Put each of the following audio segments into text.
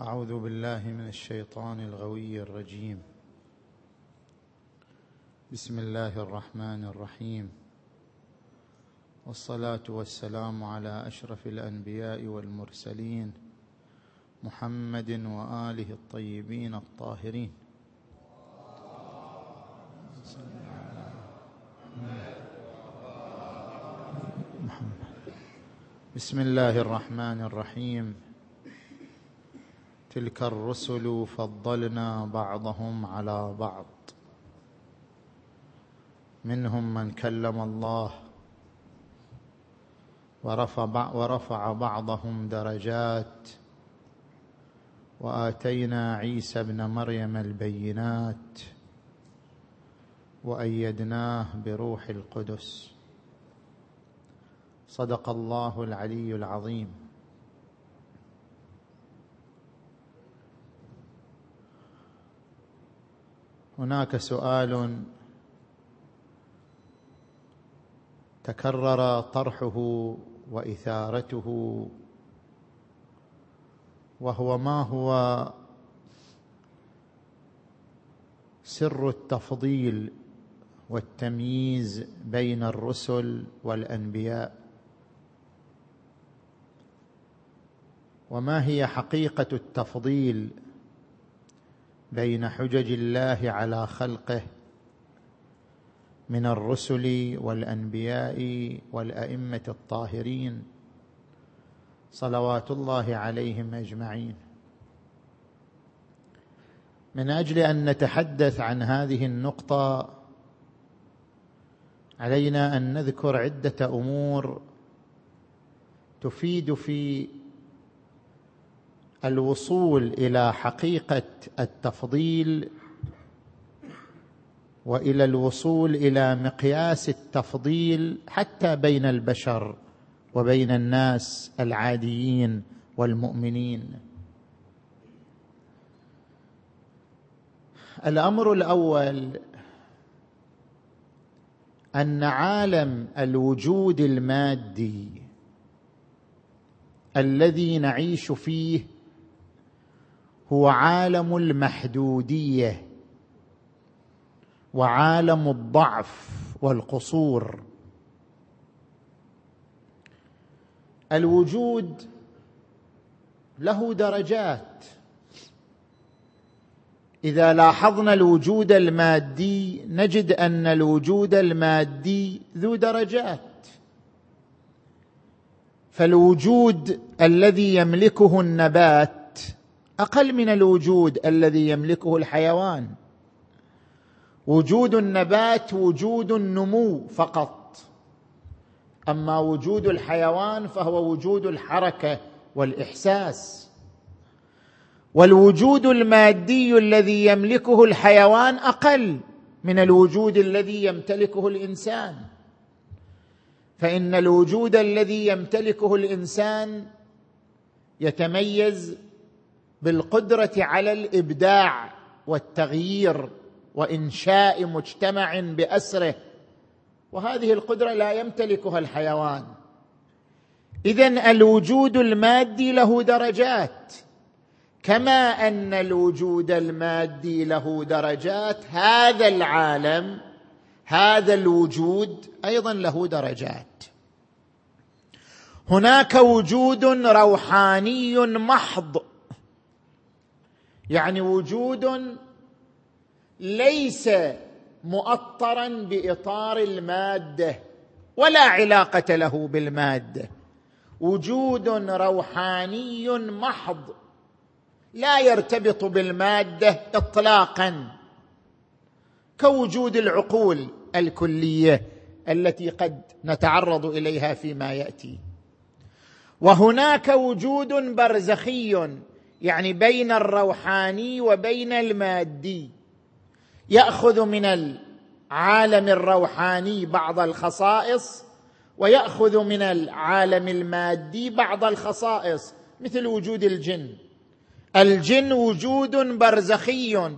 أعوذ بالله من الشيطان الغوي الرجيم. بسم الله الرحمن الرحيم. والصلاة والسلام على أشرف الأنبياء والمرسلين محمد وآله الطيبين الطاهرين. بسم الله الرحمن الرحيم. تلك الرسل فضلنا بعضهم على بعض. منهم من كلم الله ورفع, ورفع بعضهم درجات. وآتينا عيسى ابن مريم البينات. وأيدناه بروح القدس. صدق الله العلي العظيم. هناك سؤال تكرر طرحه وإثارته وهو ما هو سر التفضيل والتمييز بين الرسل والأنبياء؟ وما هي حقيقة التفضيل بين حجج الله على خلقه من الرسل والأنبياء والأئمة الطاهرين صلوات الله عليهم أجمعين. من أجل أن نتحدث عن هذه النقطة علينا أن نذكر عدة أمور تفيد في الوصول إلى حقيقة التفضيل وإلى الوصول إلى مقياس التفضيل حتى بين البشر وبين الناس العاديين والمؤمنين. الأمر الأول أن عالم الوجود المادي الذي نعيش فيه هو عالم المحدودية وعالم الضعف والقصور. الوجود له درجات. إذا لاحظنا الوجود المادي نجد أن الوجود المادي ذو درجات. فالوجود الذي يملكه النبات أقل من الوجود الذي يملكه الحيوان. وجود النبات وجود النمو فقط. أما وجود الحيوان فهو وجود الحركة والإحساس. والوجود المادي الذي يملكه الحيوان أقل من الوجود الذي يمتلكه الإنسان. فإن الوجود الذي يمتلكه الإنسان يتميز بالقدرة على الإبداع والتغيير وإنشاء مجتمع بأسره. وهذه القدرة لا يمتلكها الحيوان. اذا الوجود المادي له درجات. كما أن الوجود المادي له درجات هذا العالم هذا الوجود أيضا له درجات. هناك وجود روحاني محض يعني وجود ليس مؤطرا بإطار المادة ولا علاقة له بالمادة. وجود روحاني محض لا يرتبط بالمادة اطلاقا كوجود العقول الكلية التي قد نتعرض إليها فيما يأتي. وهناك وجود برزخي يعني بين الروحاني وبين المادي. يأخذ من العالم الروحاني بعض الخصائص ويأخذ من العالم المادي بعض الخصائص مثل وجود الجن. الجن وجود برزخي.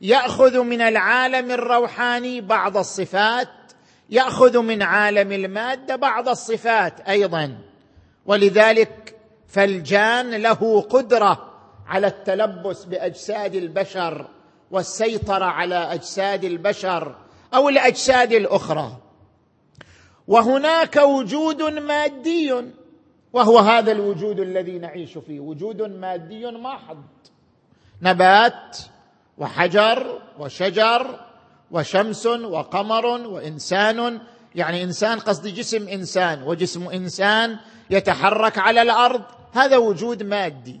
يأخذ من العالم الروحاني بعض الصفات يأخذ من عالم المادة بعض الصفات أيضا. ولذلك فالجان له قدرة على التلبس بأجساد البشر والسيطرة على أجساد البشر أو الأجساد الأخرى. وهناك وجود مادي وهو هذا الوجود الذي نعيش فيه وجود مادي محض. نبات وحجر وشجر وشمس وقمر وإنسان يعني إنسان قصدي جسم إنسان وجسم إنسان يتحرك على الأرض هذا وجود مادي.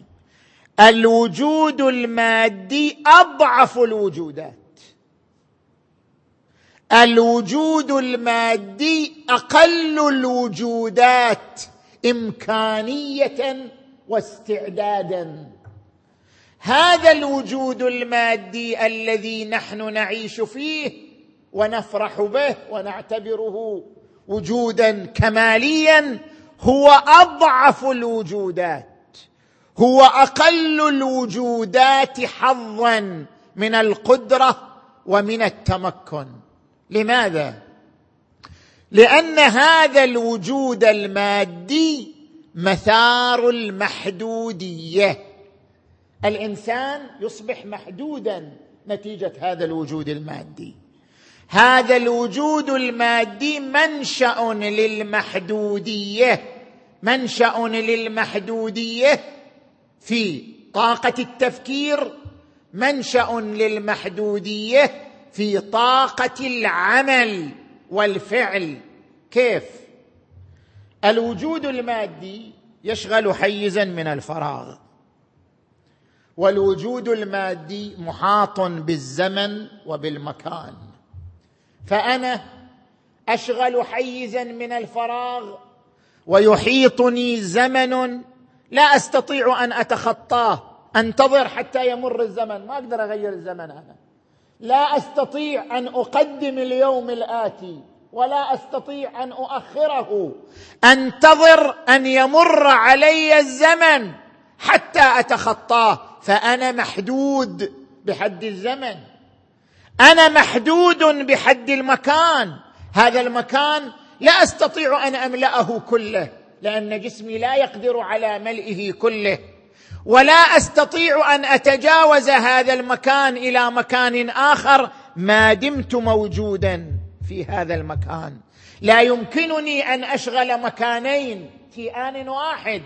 الوجود المادي أضعف الوجودات. الوجود المادي أقل الوجودات إمكانية واستعدادا. هذا الوجود المادي الذي نحن نعيش فيه ونفرح به ونعتبره وجودا كماليا هو أضعف الوجودات هو أقل الوجودات حظا من القدرة ومن التمكن. لماذا؟ لأن هذا الوجود المادي مثار المحدودية. الإنسان يصبح محدودا نتيجة هذا الوجود المادي. هذا الوجود المادي منشأ للمحدودية منشأ للمحدودية في طاقة التفكير منشأ للمحدودية في طاقة العمل والفعل. كيف؟ الوجود المادي يشغل حيزا من الفراغ. والوجود المادي محاط بالزمن وبالمكان. فأنا أشغل حيزا من الفراغ ويحيطني زمن لا أستطيع أن أتخطاه. أنتظر حتى يمر الزمن. ما أقدر أغير الزمن أنا. لا أستطيع أن أقدم اليوم الآتي ولا أستطيع أن أؤخره. أنتظر أن يمر علي الزمن حتى أتخطاه. فأنا محدود بحد الزمن. أنا محدود بحد المكان. هذا المكان لا أستطيع أن أملأه كله لأن جسمي لا يقدر على ملئه كله. ولا أستطيع أن أتجاوز هذا المكان إلى مكان آخر ما دمت موجودا في هذا المكان. لا يمكنني أن أشغل مكانين في آن واحد.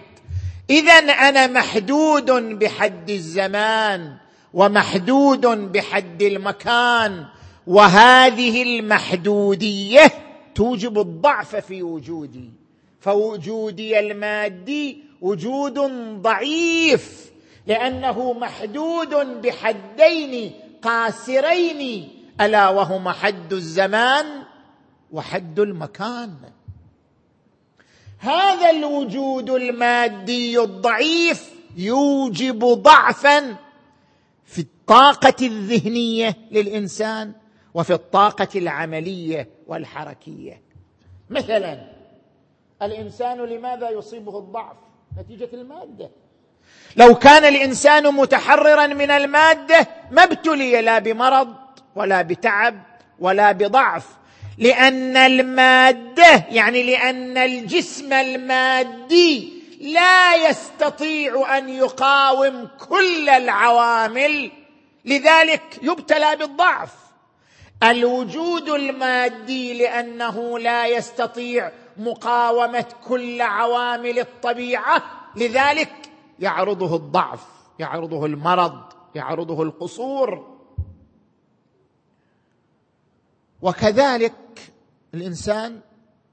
اذا أنا محدود بحد الزمان. ومحدود بحد المكان وهذه المحدودية توجب الضعف في وجودي. فوجودي المادي وجود ضعيف لأنه محدود بحدين قاسرين ألا وهما حد الزمان وحد المكان. هذا الوجود المادي الضعيف يوجب ضعفا الطاقه الذهنية للإنسان وفي الطاقة العملية والحركية. مثلا الإنسان لماذا يصيبه الضعف؟ نتيجة المادة. لو كان الإنسان متحررا من المادة ما ابتلي لا بمرض ولا بتعب ولا بضعف. لأن المادة يعني لأن الجسم المادي لا يستطيع أن يقاوم كل العوامل لذلك يبتلى بالضعف. الوجود المادي لأنه لا يستطيع مقاومة كل عوامل الطبيعة لذلك يعرضه الضعف يعرضه المرض يعرضه القصور. وكذلك الإنسان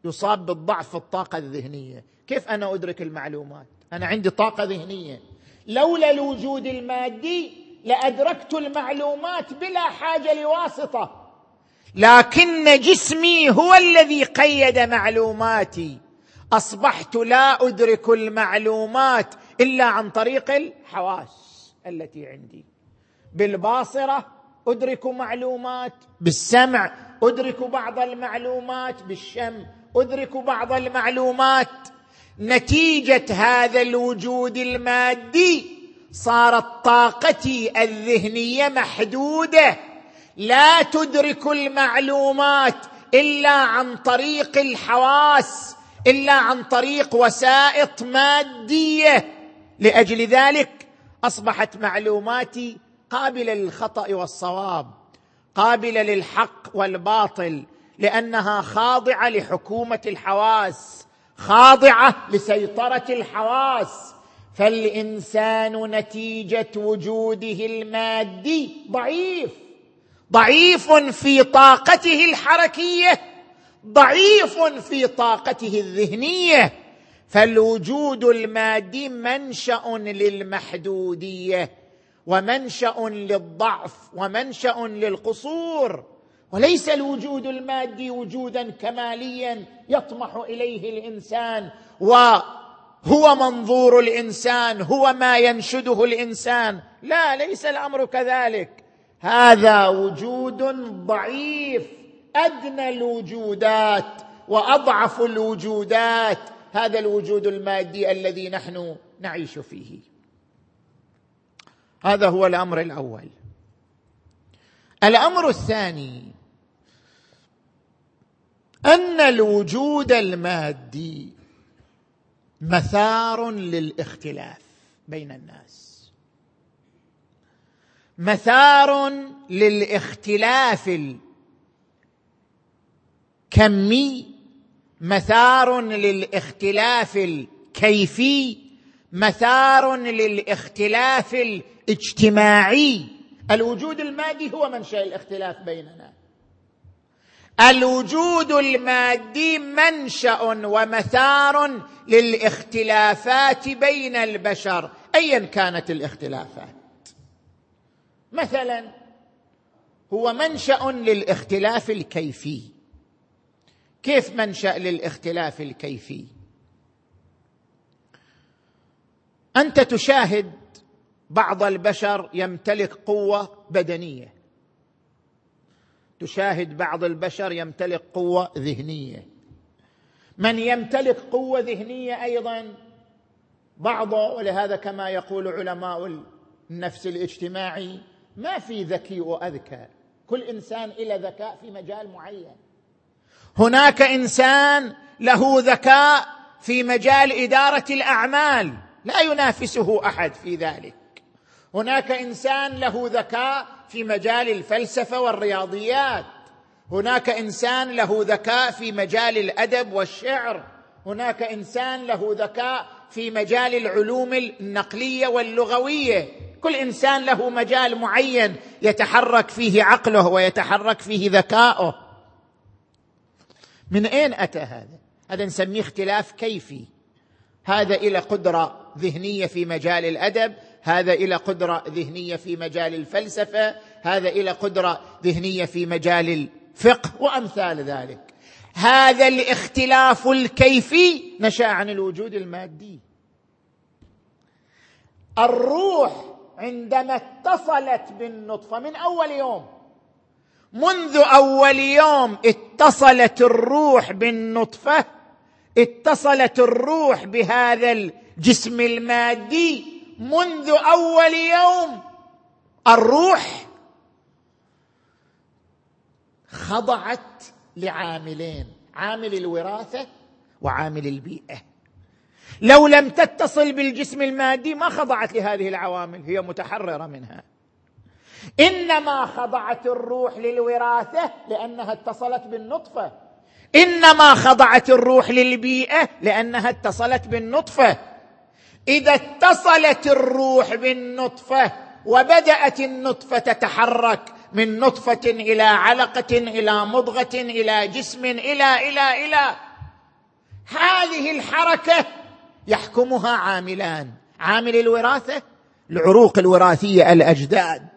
يصاب بالضعف في الطاقة الذهنية. كيف أنا أدرك المعلومات؟ أنا عندي طاقة ذهنية. لولا الوجود المادي لأدركت المعلومات بلا حاجة لواسطة. لكن جسمي هو الذي قيد معلوماتي. أصبحت لا أدرك المعلومات إلا عن طريق الحواس التي عندي. بالباصرة أدرك معلومات بالسمع أدرك بعض المعلومات بالشم أدرك بعض المعلومات. نتيجة هذا الوجود المادي صارت طاقتي الذهنية محدودة. لا تدرك المعلومات إلا عن طريق الحواس إلا عن طريق وسائط مادية. لأجل ذلك أصبحت معلوماتي قابلة للخطأ والصواب قابلة للحق والباطل لأنها خاضعة لحكومة الحواس خاضعة لسيطرة الحواس. فالإنسان نتيجة وجوده المادي ضعيف. ضعيف في طاقته الحركية. ضعيف في طاقته الذهنية. فالوجود المادي منشأ للمحدودية ومنشأ للضعف ومنشأ للقصور. وليس الوجود المادي وجودا كماليا يطمح إليه الإنسان. وهو منظور الإنسان هو ما ينشده الإنسان. لا ليس الأمر كذلك. هذا وجود ضعيف. أدنى الوجودات وأضعف الوجودات. هذا الوجود المادي الذي نحن نعيش فيه. هذا هو الأمر الأول. الأمر الثاني أن الوجود المادي مثار للاختلاف بين الناس. مثار للاختلاف الكمي مثار للاختلاف الكيفي مثار للاختلاف الاجتماعي. الوجود المادي هو منشأ الاختلاف بيننا. الوجود المادي منشأ ومثار للاختلافات بين البشر. ايا كانت الاختلافات؟ مثلا هو منشأ للاختلاف الكيفي. كيف منشأ للاختلاف الكيفي؟ أنت تشاهد بعض البشر يمتلك قوة بدنية. تشاهد بعض البشر يمتلك قوة ذهنية. من يمتلك قوة ذهنية أيضا بعض ولهذا كما يقول علماء النفس الاجتماعي ما في ذكي وأذكى. كل إنسان إلى ذكاء في مجال معين. هناك إنسان له ذكاء في مجال إدارة الأعمال. لا ينافسه أحد في ذلك. هناك إنسان له ذكاء في مجال الفلسفة والرياضيات. هناك إنسان له ذكاء في مجال الأدب والشعر. هناك إنسان له ذكاء في مجال العلوم النقلية واللغوية. كل إنسان له مجال معين يتحرك فيه عقله ويتحرك فيه ذكاؤه. من أين أتى هذا؟ هذا نسميه اختلاف كيفي. هذا إلى قدرة ذهنية في مجال الأدب. هذا إلى قدرة ذهنية في مجال الفلسفة هذا إلى قدرة ذهنية في مجال الفقه وأمثال ذلك. هذا الاختلاف الكيفي نشأ عن الوجود المادي. الروح عندما اتصلت بالنطفة من أول يوم منذ أول يوم اتصلت الروح بالنطفة اتصلت الروح بهذا الجسم المادي منذ أول يوم الروح خضعت لعاملين عامل الوراثة وعامل البيئة. لو لم تتصل بالجسم المادي ما خضعت لهذه العوامل هي متحررة منها. إنما خضعت الروح للوراثة لأنها اتصلت بالنطفة. إنما خضعت الروح للبيئة لأنها اتصلت بالنطفة. إذا اتصلت الروح بالنطفة وبدأت النطفة تتحرك من نطفة إلى علقة إلى مضغة إلى جسم إلى إلى إلى. هذه الحركة يحكمها عاملان. عامل الوراثة العروق الوراثية الأجداد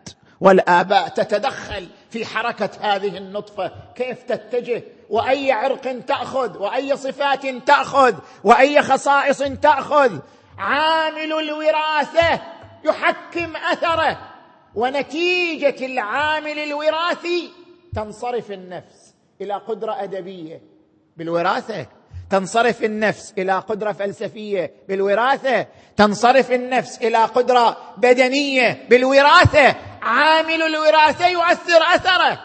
والآباء تتدخل في حركة هذه النطفة. كيف تتجه؟ وأي عرق تأخذ؟ وأي صفات تأخذ؟ وأي خصائص تأخذ؟ عامل الوراثة يحكم أثره ونتيجة العامل الوراثي تنصرف النفس إلى قدرة أدبية بالوراثة تنصرف النفس إلى قدرة فلسفية بالوراثة تنصرف النفس إلى قدرة بدنية بالوراثة. عامل الوراثة يؤثر أثره.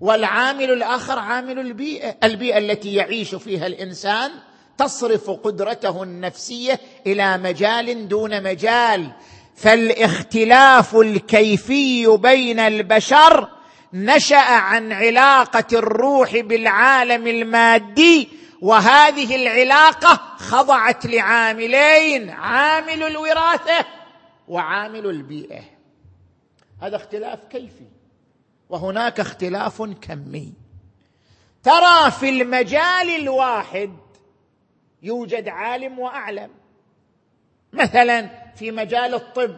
والعامل الآخر عامل البيئة البيئة التي يعيش فيها الإنسان تصرف قدرته النفسية إلى مجال دون مجال. فالاختلاف الكيفي بين البشر نشأ عن علاقة الروح بالعالم المادي وهذه العلاقة خضعت لعاملين عامل الوراثة وعامل البيئة. هذا اختلاف كيفي وهناك اختلاف كمي. ترى في المجال الواحد يوجد عالم وأعلم. مثلا في مجال الطب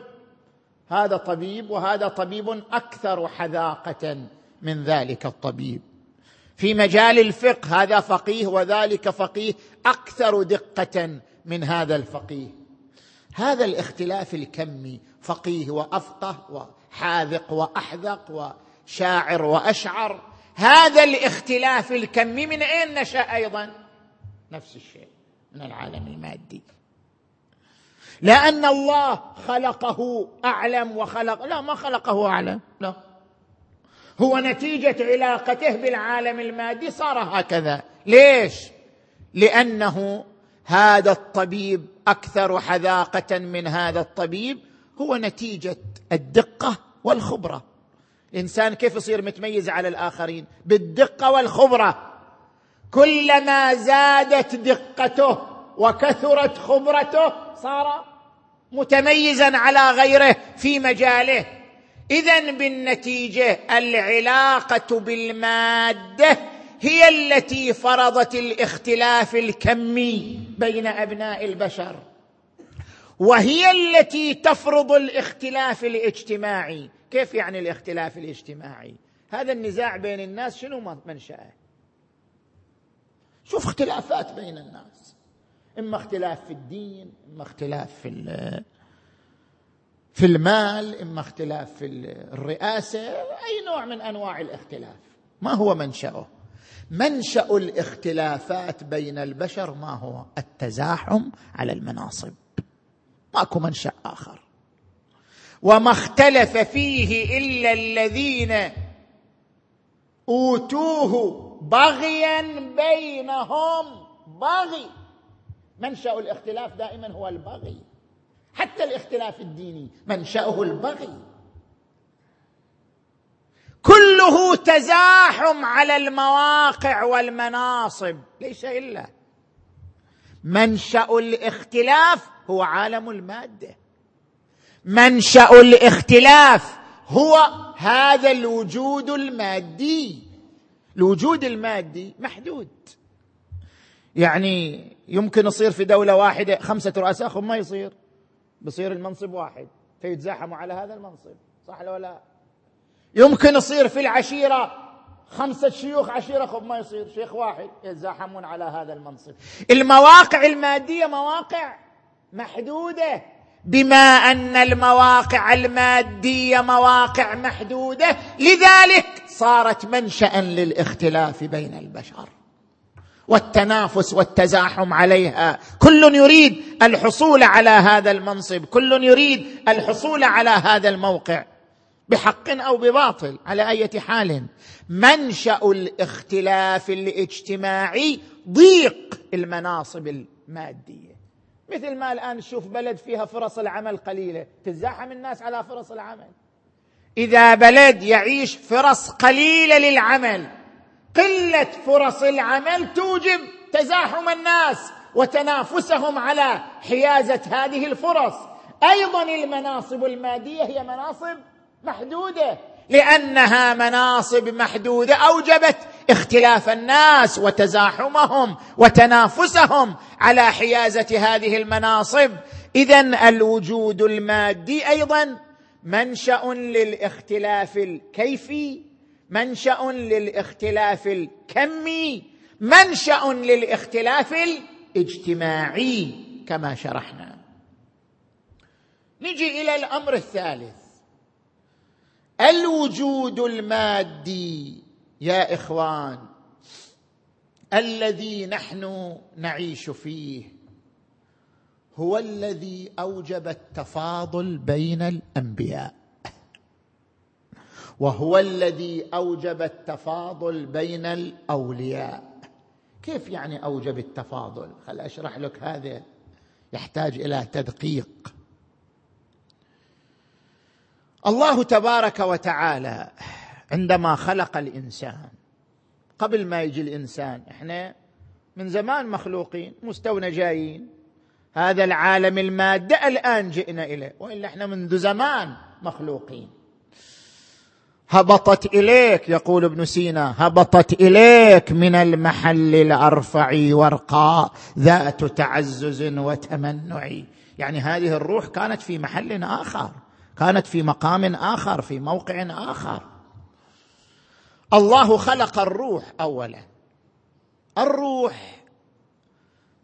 هذا طبيب وهذا طبيب أكثر حذاقة من ذلك الطبيب. في مجال الفقه هذا فقيه وذلك فقيه أكثر دقة من هذا الفقيه. هذا الاختلاف الكمي فقيه وأفقه وحاذق وأحذق وشاعر وأشعر. هذا الاختلاف الكمي من أين نشأ أيضا؟ نفس الشيء. من العالم المادي. لأن الله خلقه أعلم وخلق لا ما خلقه أعلم لا. هو نتيجة علاقته بالعالم المادي صار هكذا. ليش؟ لأنه هذا الطبيب أكثر حذاقة من هذا الطبيب هو نتيجة الدقة والخبرة. الانسان كيف يصير متميز على الآخرين؟ بالدقة والخبرة. كلما زادت دقته وكثرت خبرته صار متميزا على غيره في مجاله. اذا بالنتيجة العلاقة بالمادة هي التي فرضت الاختلاف الكمي بين أبناء البشر وهي التي تفرض الاختلاف الاجتماعي. كيف يعني الاختلاف الاجتماعي؟ هذا النزاع بين الناس شنو منشأه؟ شوف اختلافات بين الناس. إما اختلاف في الدين إما اختلاف في في المال إما اختلاف في الرئاسة أي نوع من أنواع الاختلاف. ما هو منشأه؟ منشأ الاختلافات بين البشر ما هو؟ التزاحم على المناصب. ماكو منشأ آخر. وما اختلف فيه إلا الذين أوتوه بغيا بينهم. بغي. منشأ الاختلاف دائما هو البغي. حتى الاختلاف الديني منشأه البغي. كله تزاحم على المواقع والمناصب. ليس إلا. منشأ الاختلاف هو عالم المادة. منشأ الاختلاف هو هذا الوجود المادي. الوجود المادي محدود. يعني يمكن يصير في دولة واحدة خمسة رؤساء خب ما يصير. بصير المنصب واحد. فيتزاحموا على هذا المنصب صح ولا لا؟ يمكن يصير في العشيرة خمسة شيوخ عشيرة خب ما يصير. شيخ واحد يتزاحمون على هذا المنصب. المواقع المادية مواقع محدودة بما أن المواقع المادية مواقع محدودة. لذلك صارت منشأ للاختلاف بين البشر. والتنافس والتزاحم عليها. كل يريد الحصول على هذا المنصب. كل يريد الحصول على هذا الموقع. بحق أو بباطل. على اي حال. منشأ الاختلاف الاجتماعي ضيق المناصب المادية. مثل ما الآن نشوف بلد فيها فرص العمل قليلة. تزاحم الناس على فرص العمل. إذا بلد يعيش فرص قليلة للعمل. قلة فرص العمل توجب تزاحم الناس وتنافسهم على حيازة هذه الفرص. أيضا المناصب المادية هي مناصب محدودة لأنها مناصب محدودة أوجبت اختلاف الناس وتزاحمهم وتنافسهم على حيازة هذه المناصب. اذا الوجود المادي أيضا منشأ للاختلاف الكيفي منشأ للاختلاف الكمي منشأ للاختلاف الاجتماعي كما شرحنا. نجي إلى الأمر الثالث. الوجود المادي يا إخوان الذي نحن نعيش فيه. هو الذي أوجب التفاضل بين الأنبياء. وهو الذي أوجب التفاضل بين الأولياء. كيف يعني أوجب التفاضل؟ خل أشرح لك هذا. يحتاج إلى تدقيق. الله تبارك وتعالى عندما خلق الإنسان قبل ما يجي الإنسان إحنا من زمان مخلوقين مستونا جايين هذا العالم المادة الآن جئنا إليه وإلا إحنا منذ زمان مخلوقين. هبطت إليك يقول ابن سينا هبطت إليك من المحل الأرفع ورقاء ذات تعزز وتمنع. يعني هذه الروح كانت في محل آخر كانت في مقام آخر في موقع آخر. الله خلق الروح اولا. الروح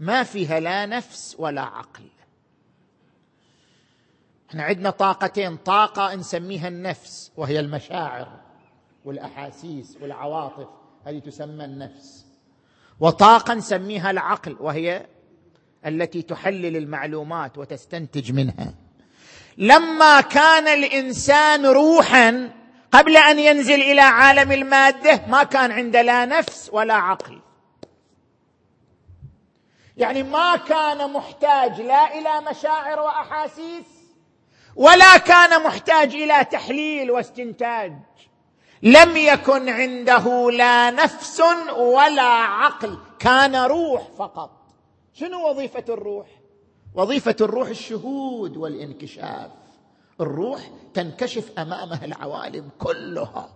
ما فيها لا نفس ولا عقل. إحنا عندنا طاقتين طاقة نسميها النفس وهي المشاعر والأحاسيس والعواطف هذه تسمى النفس. وطاقة نسميها العقل وهي التي تحلل المعلومات وتستنتج منها. لما كان الإنسان روحا قبل أن ينزل إلى عالم المادة ما كان عنده لا نفس ولا عقل. يعني ما كان محتاج لا إلى مشاعر وأحاسيس ولا كان محتاج إلى تحليل واستنتاج. لم يكن عنده لا نفس ولا عقل كان روح فقط. شنو وظيفة الروح؟ وظيفة الروح الشهود والانكشاف. الروح تنكشف أمامها العوالم كلها.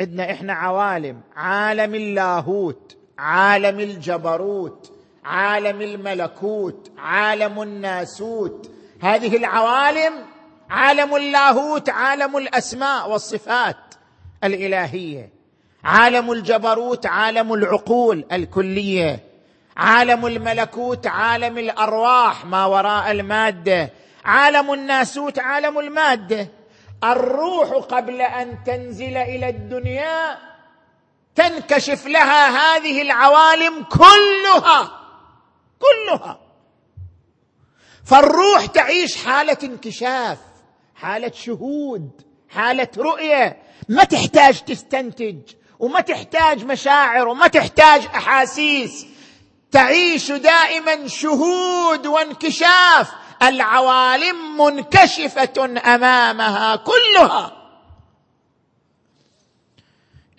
عندنا إحنا عوالم عالم اللاهوت. عالم الجبروت عالم الملكوت عالم الناسوت. هذه العوالم عالم اللاهوت عالم الأسماء والصفات الإلهية. عالم الجبروت عالم العقول الكلية. عالم الملكوت عالم الأرواح ما وراء المادة. عالم الناسوت عالم المادة. الروح قبل أن تنزل إلى الدنيا تنكشف لها هذه العوالم كلها كلها. فالروح تعيش حالة انكشاف حالة شهود حالة رؤية. ما تحتاج تستنتج وما تحتاج مشاعر وما تحتاج أحاسيس. تعيش دائما شهود وانكشاف. العوالم منكشفة أمامها كلها.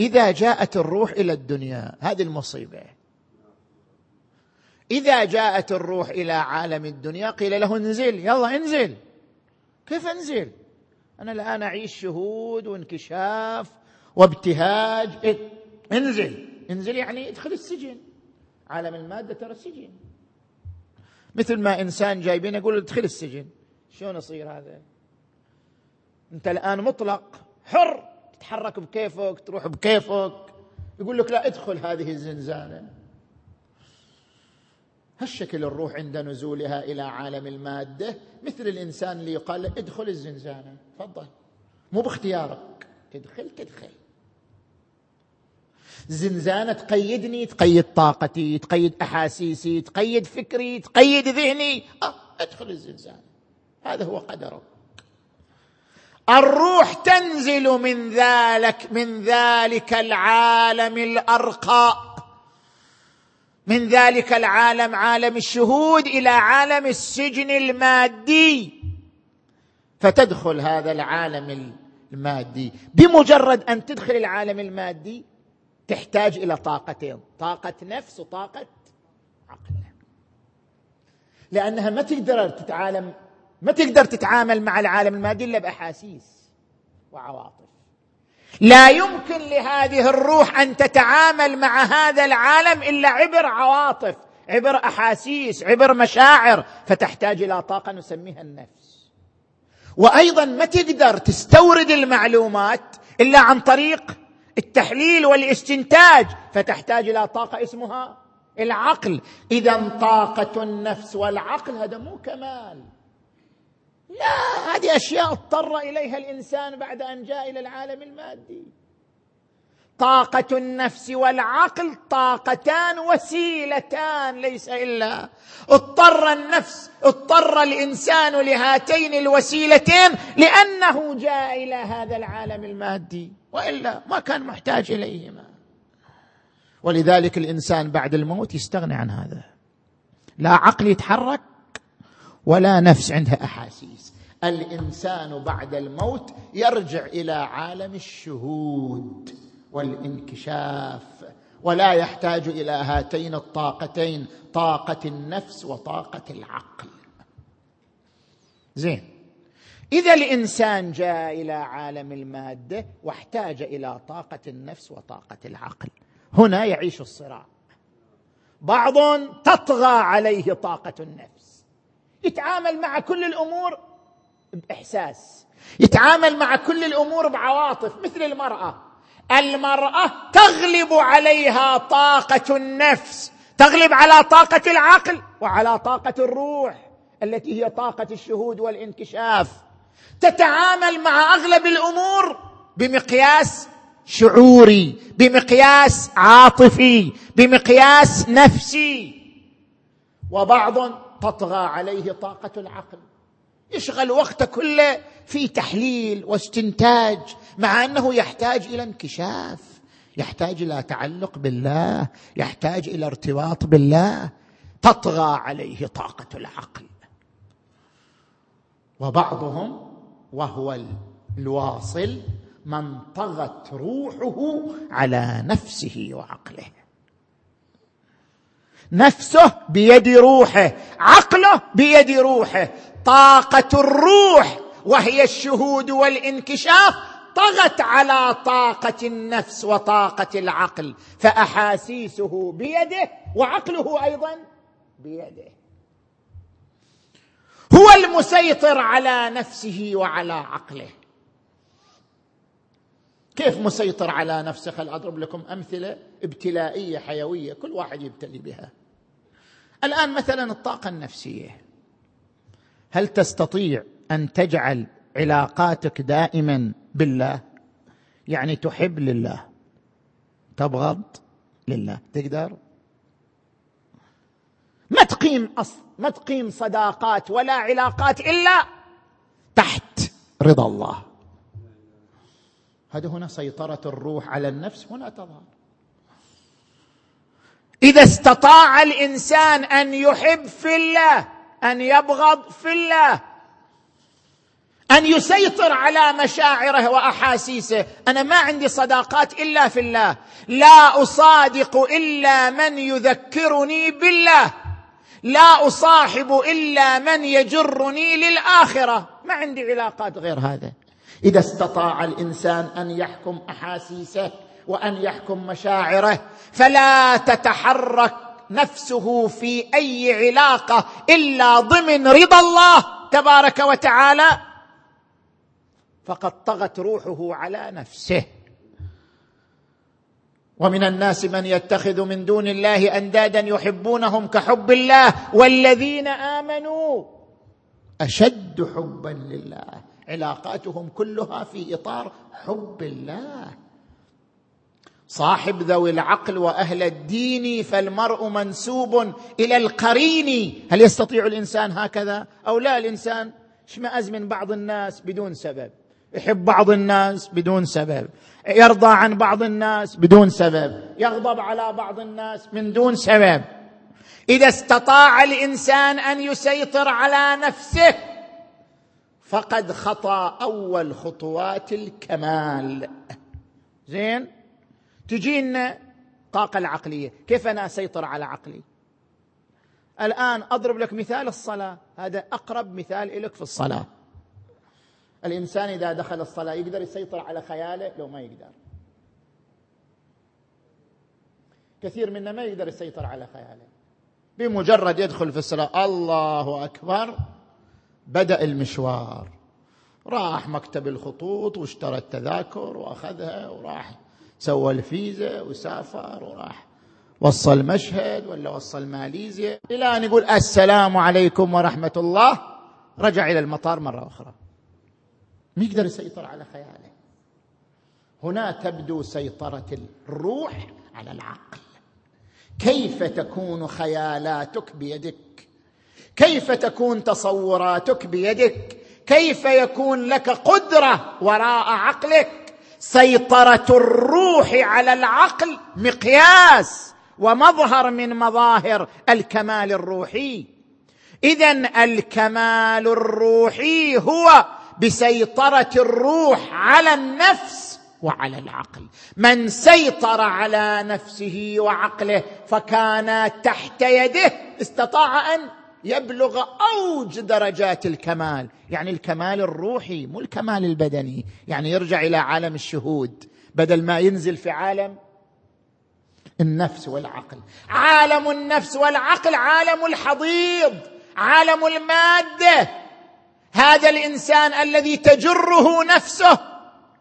إذا جاءت الروح إلى الدنيا هذه المصيبة. إذا جاءت الروح إلى عالم الدنيا قيل له انزل يلا انزل. كيف انزل؟ أنا الآن أعيش شهود وانكشاف وابتهاج. انزل. انزل يعني ادخل السجن. عالم المادة ترى السجن. مثل ما إنسان جايبين يقول ادخل السجن. شلون يصير هذا؟ أنت الآن مطلق حر. تتحرك بكيفك تروح بكيفك. يقول لك لا ادخل هذه الزنزانة. هالشكل الروح عند نزولها إلى عالم المادة مثل الإنسان اللي يقال له ادخل الزنزانة. تفضل. مو باختيارك. تدخل تدخل. زنزانة تقيدني تقيد طاقتي تقيد أحاسيسي تقيد فكري تقيد ذهني. أه ادخل الزنزانة. هذا هو قدرك. الروح تنزل من ذلك من ذلك العالم الارقى من ذلك العالم عالم الشهود إلى عالم السجن المادي. فتدخل هذا العالم المادي. بمجرد أن تدخل العالم المادي تحتاج إلى طاقتين. طاقة نفس وطاقة عقل. لأنها ما تقدر تتعالم ما تقدر تتعامل مع العالم المادي إلا بأحاسيس وعواطف. لا يمكن لهذه الروح أن تتعامل مع هذا العالم إلا عبر عواطف عبر أحاسيس عبر مشاعر فتحتاج إلى طاقة نسميها النفس. وأيضا ما تقدر تستورد المعلومات إلا عن طريق التحليل والاستنتاج فتحتاج إلى طاقة اسمها العقل. اذا طاقة النفس والعقل هذا مو كمال. لا هذه أشياء اضطر إليها الإنسان بعد أن جاء إلى العالم المادي. طاقة النفس والعقل طاقتان وسيلتان ليس إلا اضطر النفس اضطر الإنسان لهاتين الوسيلتين لأنه جاء إلى هذا العالم المادي وإلا ما كان محتاج إليهما. ولذلك الإنسان بعد الموت يستغني عن هذا. لا عقل يتحرك ولا نفس عندها أحاسيس. الإنسان بعد الموت يرجع إلى عالم الشهود والانكشاف ولا يحتاج إلى هاتين الطاقتين طاقة النفس وطاقة العقل. زين. إذا الإنسان جاء إلى عالم المادة واحتاج إلى طاقة النفس وطاقة العقل. هنا يعيش الصراع. بعض تطغى عليه طاقة النفس. يتعامل مع كل الأمور بإحساس. يتعامل مع كل الأمور بعواطف مثل المرأة. المرأة تغلب عليها طاقة النفس. تغلب على طاقة العقل وعلى طاقة الروح التي هي طاقة الشهود والانكشاف. تتعامل مع أغلب الأمور بمقياس شعوري بمقياس عاطفي بمقياس نفسي. وبعض تطغى عليه طاقة العقل. يشغل وقته كله في تحليل واستنتاج مع أنه يحتاج إلى انكشاف يحتاج إلى تعلق بالله يحتاج إلى ارتباط بالله. تطغى عليه طاقة العقل. وبعضهم وهو الواصل من طغت روحه على نفسه وعقله. نفسه بيد روحه عقله بيد روحه. طاقة الروح وهي الشهود والانكشاف طغت على طاقة النفس وطاقة العقل فأحاسيسه بيده وعقله أيضا بيده. هو المسيطر على نفسه وعلى عقله. كيف مسيطر على نفسه؟ خل أضرب لكم أمثلة ابتلائية حيوية كل واحد يبتلي بها. الآن مثلا الطاقة النفسية. هل تستطيع أن تجعل علاقاتك دائما بالله؟ يعني تحب لله. تبغض لله. تقدر؟ ما تقيم أصل ما تقيم صداقات ولا علاقات إلا تحت رضا الله. هذا هنا سيطرة الروح على النفس. هنا تظهر. إذا استطاع الإنسان أن يحب في الله أن يبغض في الله أن يسيطر على مشاعره وأحاسيسه أنا ما عندي صداقات إلا في الله لا أصادق إلا من يذكرني بالله لا أصاحب إلا من يجرني للآخرة ما عندي علاقات غير هذا إذا استطاع الإنسان أن يحكم أحاسيسه وأن يحكم مشاعره. فلا تتحرك نفسه في أي علاقة إلا ضمن رضا الله تبارك وتعالى. فقد طغت روحه على نفسه. ومن الناس من يتخذ من دون الله أندادا يحبونهم كحب الله والذين آمنوا أشد حبا لله. علاقاتهم كلها في إطار حب الله. صاحب ذوي العقل وأهل الدين فالمرء منسوب إلى القرين. هل يستطيع الإنسان هكذا؟ أو لا الإنسان اشمئز من بعض الناس بدون سبب. يحب بعض الناس بدون سبب. يرضى عن بعض الناس بدون سبب. يغضب على بعض الناس من دون سبب. إذا استطاع الإنسان أن يسيطر على نفسه فقد خطأ أول خطوات الكمال. زين؟ تجينا الطاقه العقلية. كيف أنا أسيطر على عقلي؟ الآن أضرب لك مثال الصلاة. هذا أقرب مثال لك في الصلاة. الإنسان إذا دخل الصلاة يقدر يسيطر على خياله؟ لو ما يقدر. كثير منا ما يقدر يسيطر على خياله. بمجرد يدخل في الصلاة الله أكبر بدأ المشوار. راح مكتب الخطوط واشترى التذاكر وأخذها وراح سوى الفيزا وسافر وراح وصل مشهد ولا وصل ماليزيا. إلى أن يقول السلام عليكم ورحمة الله. رجع إلى المطار مرة أخرى. ما يقدر يسيطر على خياله. هنا تبدو سيطرة الروح على العقل. كيف تكون خيالاتك بيدك؟ كيف تكون تصوراتك بيدك؟ كيف يكون لك قدرة وراء عقلك؟ سيطرة الروح على العقل مقياس ومظهر من مظاهر الكمال الروحي. اذا الكمال الروحي هو بسيطرة الروح على النفس وعلى العقل. من سيطر على نفسه وعقله فكان تحت يده استطاع أن يبلغ أوج درجات الكمال. يعني الكمال الروحي مو الكمال البدني. يعني يرجع إلى عالم الشهود. بدل ما ينزل في عالم النفس والعقل. عالم النفس والعقل عالم الحضيض عالم المادة. هذا الإنسان الذي تجره نفسه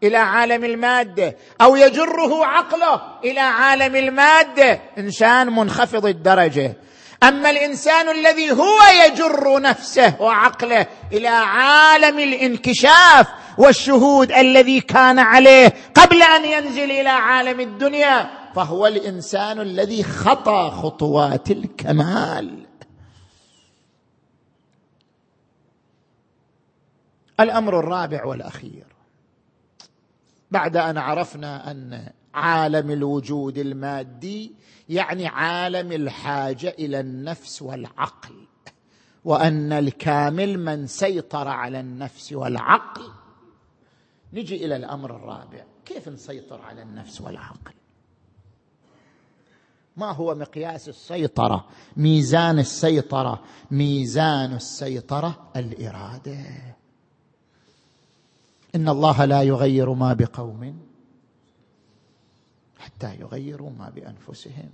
إلى عالم المادة أو يجره عقله إلى عالم المادة. إنسان منخفض الدرجة. أما الإنسان الذي هو يجر نفسه وعقله إلى عالم الانكشاف والشهود الذي كان عليه قبل أن ينزل إلى عالم الدنيا فهو الإنسان الذي خطى خطوات الكمال. الأمر الرابع والأخير. بعد أن عرفنا أن عالم الوجود المادي يعني عالم الحاجة إلى النفس والعقل وأن الكامل من سيطر على النفس والعقل. نجي إلى الأمر الرابع كيف نسيطر على النفس والعقل؟ ما هو مقياس السيطرة؟ ميزان السيطرة؟ ميزان السيطرة الإرادة. إن الله لا يغير ما بقوم حتى يغيروا ما بأنفسهم.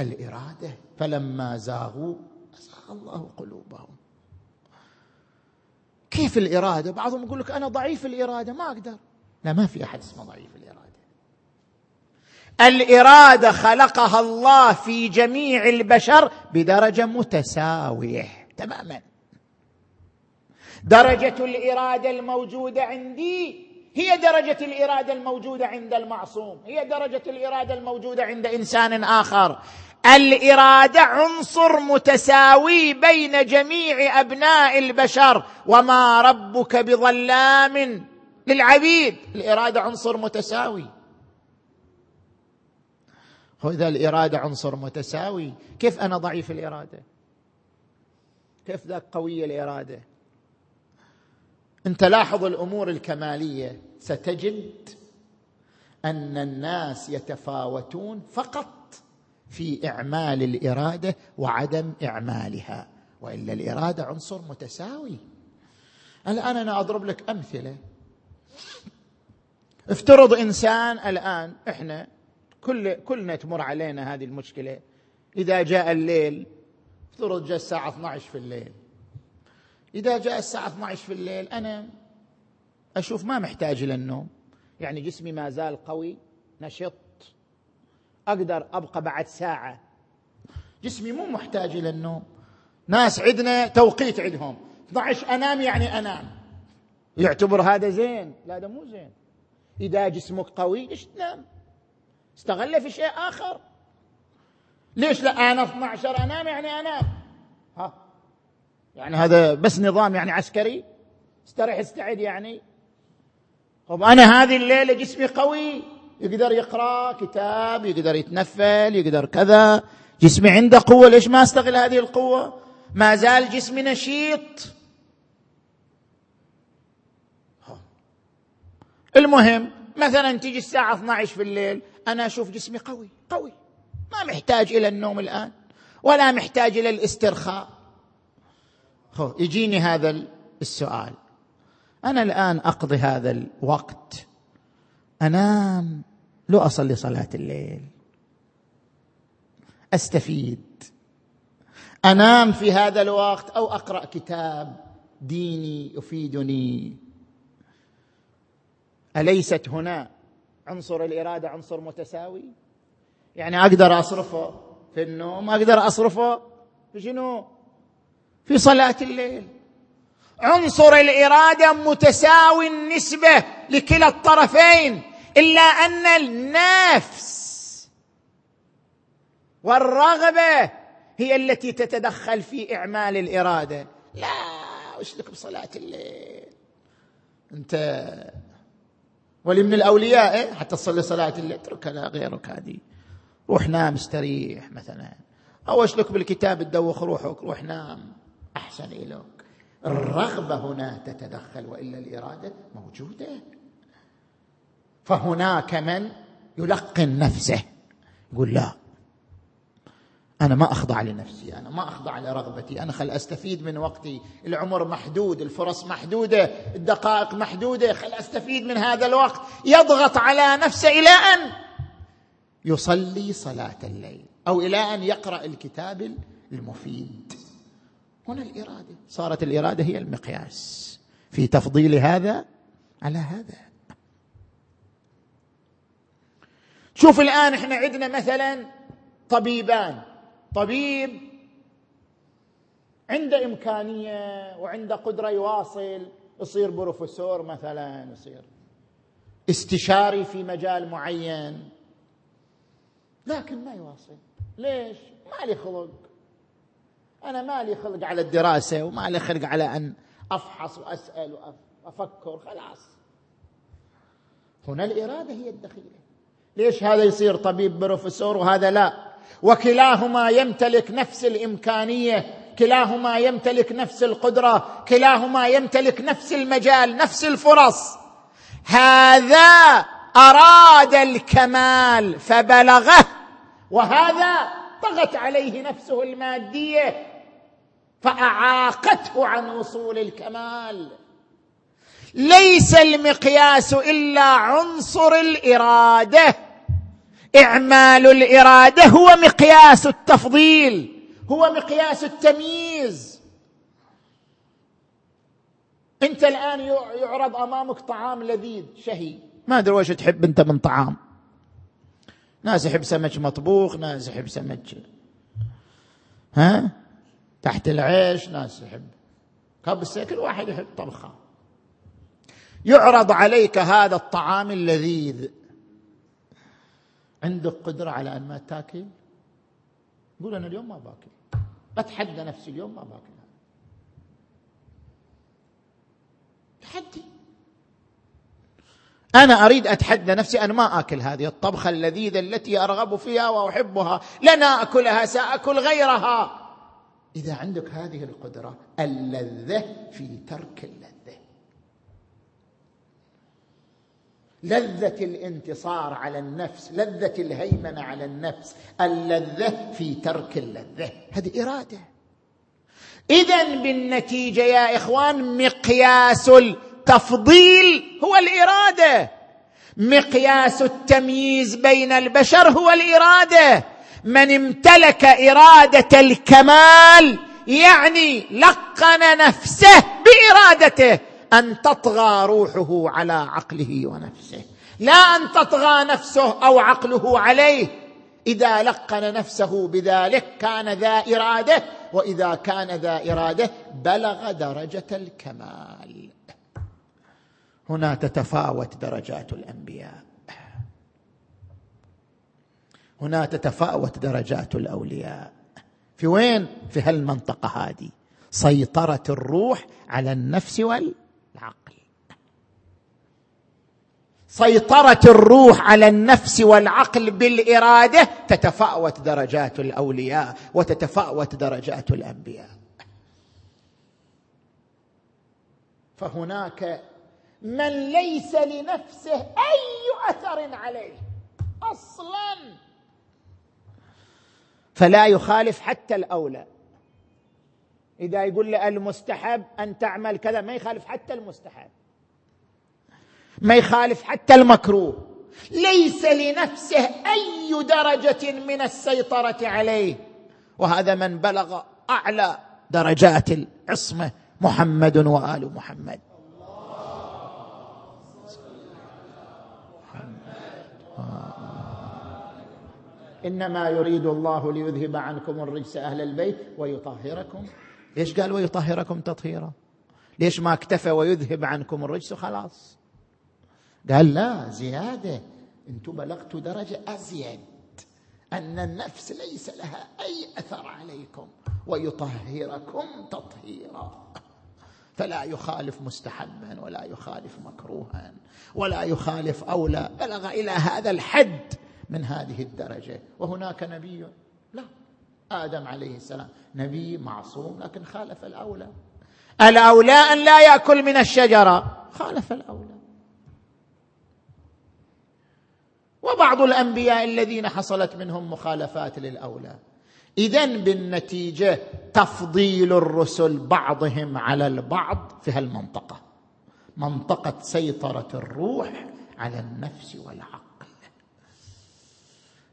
الإرادة. فلما زاغوا أزاغ الله قلوبهم. كيف الإرادة؟ بعضهم يقول لك أنا ضعيف الإرادة ما أقدر. لا ما في أحد اسمه ضعيف الإرادة. الإرادة خلقها الله في جميع البشر بدرجة متساوية تماما. درجة الإرادة الموجودة عندي هي درجة الإرادة الموجودة عند المعصوم هي درجة الإرادة الموجودة عند إنسان آخر. الإرادة عنصر متساوي بين جميع أبناء البشر. وما ربك بظلام للعبيد. الإرادة عنصر متساوي. إذا الإرادة عنصر متساوي كيف أنا ضعيف الإرادة؟ كيف ذاك قوي الإرادة؟ أنت لاحظ الأمور الكمالية. ستجد أن الناس يتفاوتون فقط في إعمال الإرادة وعدم إعمالها. وإلا الإرادة عنصر متساوي. الان أنا أضرب لك أمثلة؟ افترض إنسان الآن إحنا كل كلنا تمر علينا هذه المشكلة. إذا جاء الليل افترض جاء الساعة 12 في الليل. إذا جاء الساعة 12 في الليل أنا أشوف ما محتاج إلى النوم. يعني جسمي ما زال قوي نشط أقدر أبقى بعد ساعة. جسمي مو محتاج إلى النوم. ناس عندنا توقيت عندهم. 12 أنام يعني أنام. يعتبر هذا زين. لا هذا مو زين. إذا جسمك قوي ليش تنام؟ استغله في شيء آخر. ليش لا أنا 12 أنام يعني أنام؟ ها؟ يعني هذا بس نظام يعني عسكري. استريح استعد يعني. طب أنا هذه الليلة جسمي قوي. يقدر يقرأ كتاب يقدر يتنفل يقدر كذا. جسمي عنده قوة ليش ما أستغل هذه القوة؟ ما زال جسمي نشيط. المهم مثلا تيجي الساعة 12 في الليل أنا أشوف جسمي قوي قوي. ما محتاج إلى النوم الآن ولا محتاج إلى الاسترخاء. يجيني هذا السؤال. أنا الآن أقضي هذا الوقت أنام. لو أصلي صلاة الليل. أستفيد. أنام في هذا الوقت أو أقرأ كتاب ديني يفيدني. أليست هنا عنصر الإرادة عنصر متساوي؟ يعني أقدر أصرفه في النوم أقدر أصرفه في شنو؟ في صلاة الليل. عنصر الإرادة متساوي النسبة لكلا الطرفين. إلا أن النفس والرغبة هي التي تتدخل في إعمال الإرادة. لا وش لك بصلاة الليل؟ أنت ولي من الأولياء إيه؟ حتى تصلي صلاة الليل اتركها لا غيرك هذه. روح نام استريح مثلا. أو اشلك بالكتاب تدوخ روحك روح نام. أحسن إليك. الرغبة هنا تتدخل وإلا الإرادة موجودة. فهناك من يلقن نفسه. يقول لا. أنا ما أخضع لنفسي أنا ما أخضع لرغبتي أنا خل أستفيد من وقتي. العمر محدود الفرص محدودة الدقائق محدودة خل أستفيد من هذا الوقت. يضغط على نفسه إلى أن يصلي صلاة الليل أو إلى أن يقرأ الكتاب المفيد. هنا الإرادة. صارت الإرادة هي المقياس. في تفضيل هذا على هذا. شوف الآن إحنا عندنا مثلا طبيبان. طبيب عنده إمكانية وعنده قدرة يواصل يصير بروفيسور مثلا يصير استشاري في مجال معين. لكن ما يواصل. ليش؟ ما لي خلق. أنا ما لي خلق على الدراسة وما لي خلق على أن أفحص وأسأل وافكر خلاص. هنا الإرادة هي الدخيلة. ليش هذا يصير طبيب بروفيسور وهذا لا؟ وكلاهما يمتلك نفس الإمكانية كلاهما يمتلك نفس القدرة كلاهما يمتلك نفس المجال نفس الفرص. هذا أراد الكمال فبلغه وهذا طغت عليه نفسه المادية فأعاقته عن وصول الكمال. ليس المقياس إلا عنصر الإرادة. إعمال الإرادة هو مقياس التفضيل هو مقياس التمييز. أنت الآن يعرض أمامك طعام لذيذ شهي. ما أدري وش تحب أنت من طعام. ناس يحب سمك مطبوخ ناس يحب سمك ها؟ تحت العيش ناس يحب. كبسه كل واحد يحب طبخة. يعرض عليك هذا الطعام اللذيذ. عندك قدرة على أن ما تاكل؟ قول أنا اليوم ما باكل. أتحدى نفسي اليوم ما باكل. تحدي. أنا أريد أتحدى نفسي أن ما آكل هذه الطبخة اللذيذة التي أرغب فيها وأحبها. لن أكلها سأكل غيرها. إذا عندك هذه القدرة اللذة في ترك اللذة لذة الانتصار على النفس لذة الهيمنة على النفس اللذة في ترك اللذة. هذه إرادة. اذا بالنتيجة يا إخوان مقياس التفضيل هو الإرادة. مقياس التمييز بين البشر هو الإرادة. من امتلك إرادة الكمال يعني لقن نفسه بإرادته. أن تطغى روحه على عقله ونفسه. لا أن تطغى نفسه أو عقله عليه. إذا لقن نفسه بذلك كان ذا إراده وإذا كان ذا إراده بلغ درجة الكمال. هنا تتفاوت درجات الأنبياء. هنا تتفاوت درجات الأولياء. في وين؟ في هالمنطقة هذه. سيطرة الروح على النفس وال العقل. سيطرة الروح على النفس والعقل بالإرادة تتفاوت درجات الأولياء وتتفاوت درجات الأنبياء. فهناك من ليس لنفسه أي أثر عليه أصلا. فلا يخالف حتى الأولى. إذا يقول لي المستحب أن تعمل كذا ما يخالف حتى المستحب. ما يخالف حتى المكروه. ليس لنفسه أي درجة من السيطرة عليه. وهذا من بلغ أعلى درجات العصمه محمد وآل محمد. إنما يريد الله ليذهب عنكم الرجس أهل البيت ويطهركم. ليش قال ويطهركم تطهيرا؟ ليش ما اكتفى ويذهب عنكم الرجس خلاص؟ قال لا زيادة. أنتم بلغتوا درجة أزيد. أن النفس ليس لها أي أثر عليكم ويطهركم تطهيرا. فلا يخالف مستحبا ولا يخالف مكروها ولا يخالف أولى. بلغ إلى هذا الحد من هذه الدرجة. وهناك نبي. لا. آدم عليه السلام. نبي معصوم لكن خالف الأولى. الأولى أن لا يأكل من الشجرة. خالف الأولى. وبعض الأنبياء الذين حصلت منهم مخالفات للأولى. اذا بالنتيجة تفضيل الرسل بعضهم على البعض في هالمنطقة. منطقة سيطرة الروح على النفس والعقل.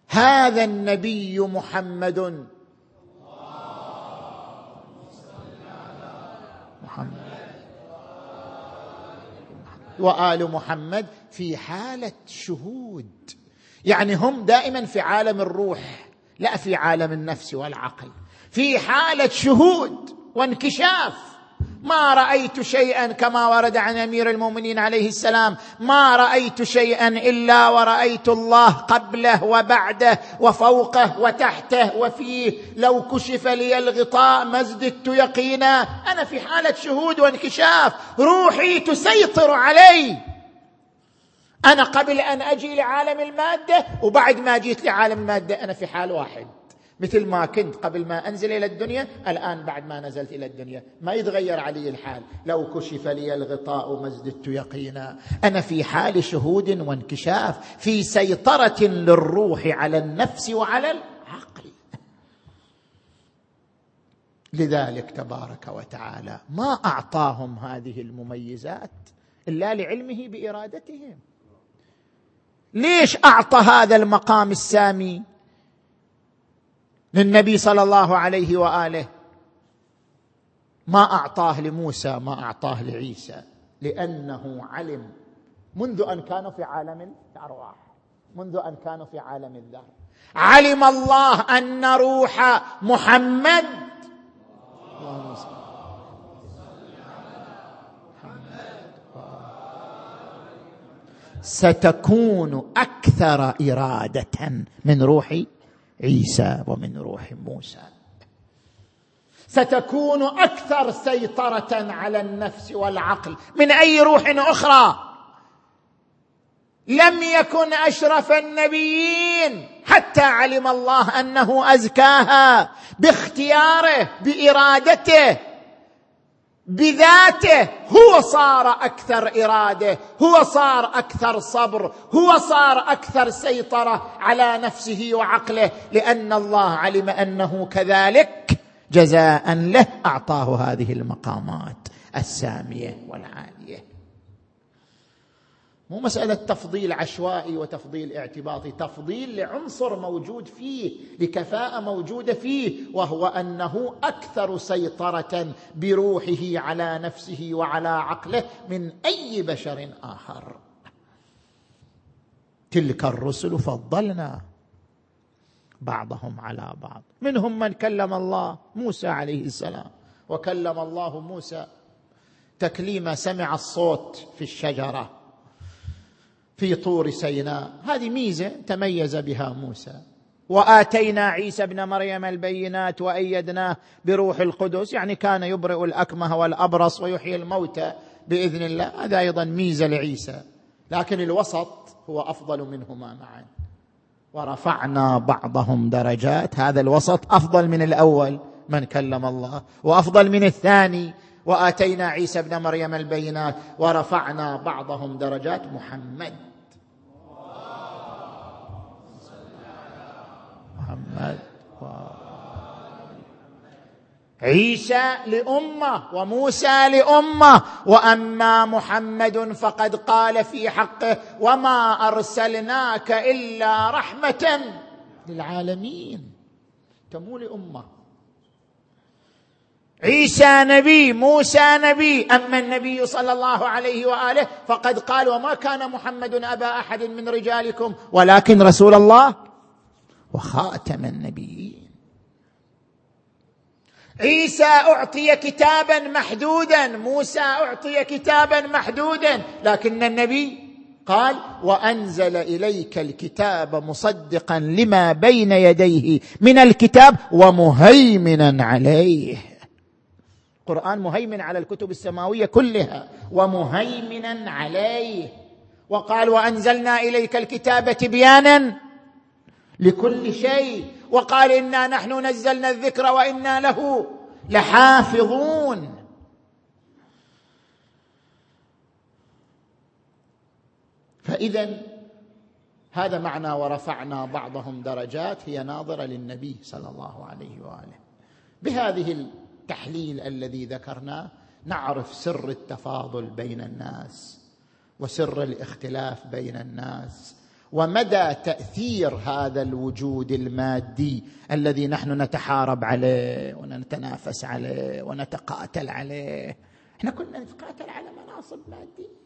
هذا النبي محمد وآل محمد في حالة شهود. يعني هم دائما في عالم الروح لا في عالم النفس والعقل. في حالة شهود وانكشاف. ما رأيت شيئا كما ورد عن أمير المؤمنين عليه السلام. ما رأيت شيئا إلا ورأيت الله قبله وبعده وفوقه وتحته وفيه. لو كشف لي الغطاء ما ازددت يقينا. أنا في حالة شهود وانكشاف. روحي تسيطر علي. أنا قبل أن أجي لعالم المادة وبعد ما جيت لعالم المادة أنا في حال واحد. مثل ما كنت قبل ما أنزل إلى الدنيا الآن بعد ما نزلت إلى الدنيا. ما يتغير علي الحال. لو كشف لي الغطاء ما ازددت يقينا. أنا في حال شهود وانكشاف في سيطرة للروح على النفس وعلى العقل. لذلك تبارك وتعالى ما أعطاهم هذه المميزات إلا لعلمه بإرادتهم. ليش أعطى هذا المقام السامي؟ للنبي صلى الله عليه وآله. ما أعطاه لموسى ما أعطاه لعيسى لأنه علم. منذ أن كانوا في عالم الأرواح منذ أن كانوا في عالم الذر علم الله أن روح محمد. اللهم صل ستكون أكثر إرادة من روح عيسى ومن روح موسى. ستكون أكثر سيطرة على النفس والعقل من أي روح أخرى. لم يكن أشرف النبيين حتى علم الله أنه أزكاها باختياره بإرادته بذاته هو صار أكثر إرادة هو صار أكثر صبر هو صار أكثر سيطرة على نفسه وعقله لأن الله علم أنه كذلك جزاء له أعطاه هذه المقامات السامية والعالية. مو مسألة تفضيل عشوائي وتفضيل اعتباطي تفضيل لعنصر موجود فيه لكفاءة موجودة فيه وهو أنه أكثر سيطرة بروحه على نفسه وعلى عقله من أي بشر آخر. تلك الرسل فضلنا بعضهم على بعض. منهم من كلم الله موسى عليه السلام وكلم الله موسى تكليم سمع الصوت في الشجرة. في طور سيناء. هذه ميزة تميز بها موسى. وآتينا عيسى ابن مريم البينات وأيدناه بروح القدس يعني كان يبرئ الأكمه والأبرص ويحيي الموتى بإذن الله. هذا أيضا ميزة لعيسى. لكن الوسط هو أفضل منهما معا. ورفعنا بعضهم درجات. هذا الوسط أفضل من الأول من كلم الله وأفضل من الثاني. وآتينا عيسى ابن مريم البينات ورفعنا بعضهم درجات. محمد محمد عيسى لأمة وموسى لأمة وأما محمد فقد قال في حقه وما أرسلناك إلا رحمة للعالمين. تمو لأمة. عيسى نبي موسى نبي أما النبي صلى الله عليه وآله فقد قال وما كان محمد أبا أحد من رجالكم ولكن رسول الله وخاتم النبيين. عيسى أعطي كتابا محدودا موسى أعطي كتابا محدودا لكن النبي قال وأنزل إليك الكتاب مصدقا لما بين يديه من الكتاب ومهيمنا عليه. القران مهيمن على الكتب السماوية كلها ومهيمنا عليه. وقال وأنزلنا إليك الكتاب تبيانا لكل شيء وقال إنا نحن نزلنا الذكر وإنا له لحافظون. فإذا هذا معنى ورفعنا بعضهم درجات هي ناظرة للنبي صلى الله عليه وآله. بهذه التحليل الذي ذكرناه نعرف سر التفاضل بين الناس وسر الاختلاف بين الناس. ومدى تأثير هذا الوجود المادي الذي نحن نتحارب عليه ونتنافس عليه ونتقاتل عليه. إحنا كنا نتقاتل على مناصب مادية.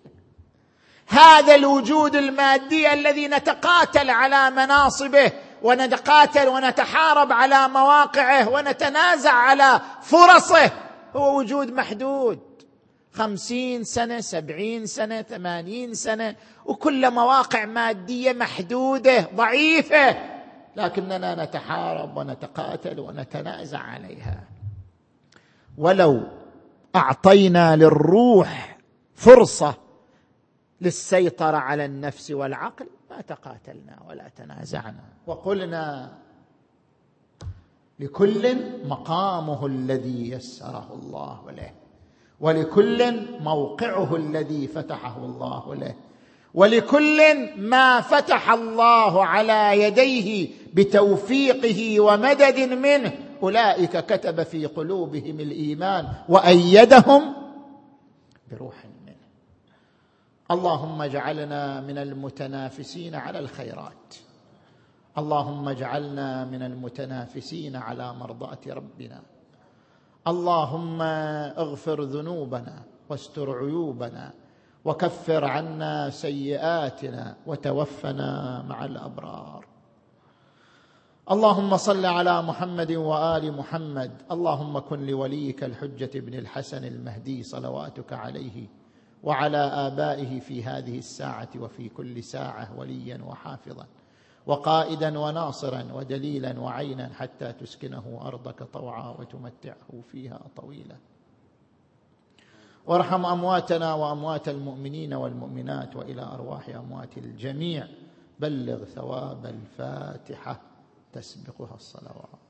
هذا الوجود المادي الذي نتقاتل على مناصبه ونتقاتل ونتحارب على مواقعه ونتنازع على فرصه هو وجود محدود. خمسين سنة سبعين سنة ثمانين سنة وكل مواقع مادية محدودة ضعيفة لكننا نتحارب ونتقاتل ونتنازع عليها. ولو أعطينا للروح فرصة للسيطرة على النفس والعقل ما تقاتلنا ولا تنازعنا. وقلنا لكل مقامه الذي يسره الله له. ولكل موقعه الذي فتحه الله له. ولكل ما فتح الله على يديه بتوفيقه ومدد منه أولئك كتب في قلوبهم الإيمان وأيدهم بروح منه. اللهم اجعلنا من المتنافسين على الخيرات. اللهم اجعلنا من المتنافسين على مرضاة ربنا. اللهم اغفر ذنوبنا واستر عيوبنا وكفر عنا سيئاتنا وتوفنا مع الأبرار. اللهم صل على محمد وآل محمد. اللهم كن لوليك الحجة بن الحسن المهدي صلواتك عليه وعلى آبائه في هذه الساعة وفي كل ساعة وليا وحافظا. وقائدا وناصرا ودليلا وعينا حتى تسكنه أرضك طوعا وتمتعه فيها طويلا. وارحم أمواتنا وأموات المؤمنين والمؤمنات وإلى أرواح أموات الجميع. بلغ ثواب الفاتحة. تسبقها الصلوات.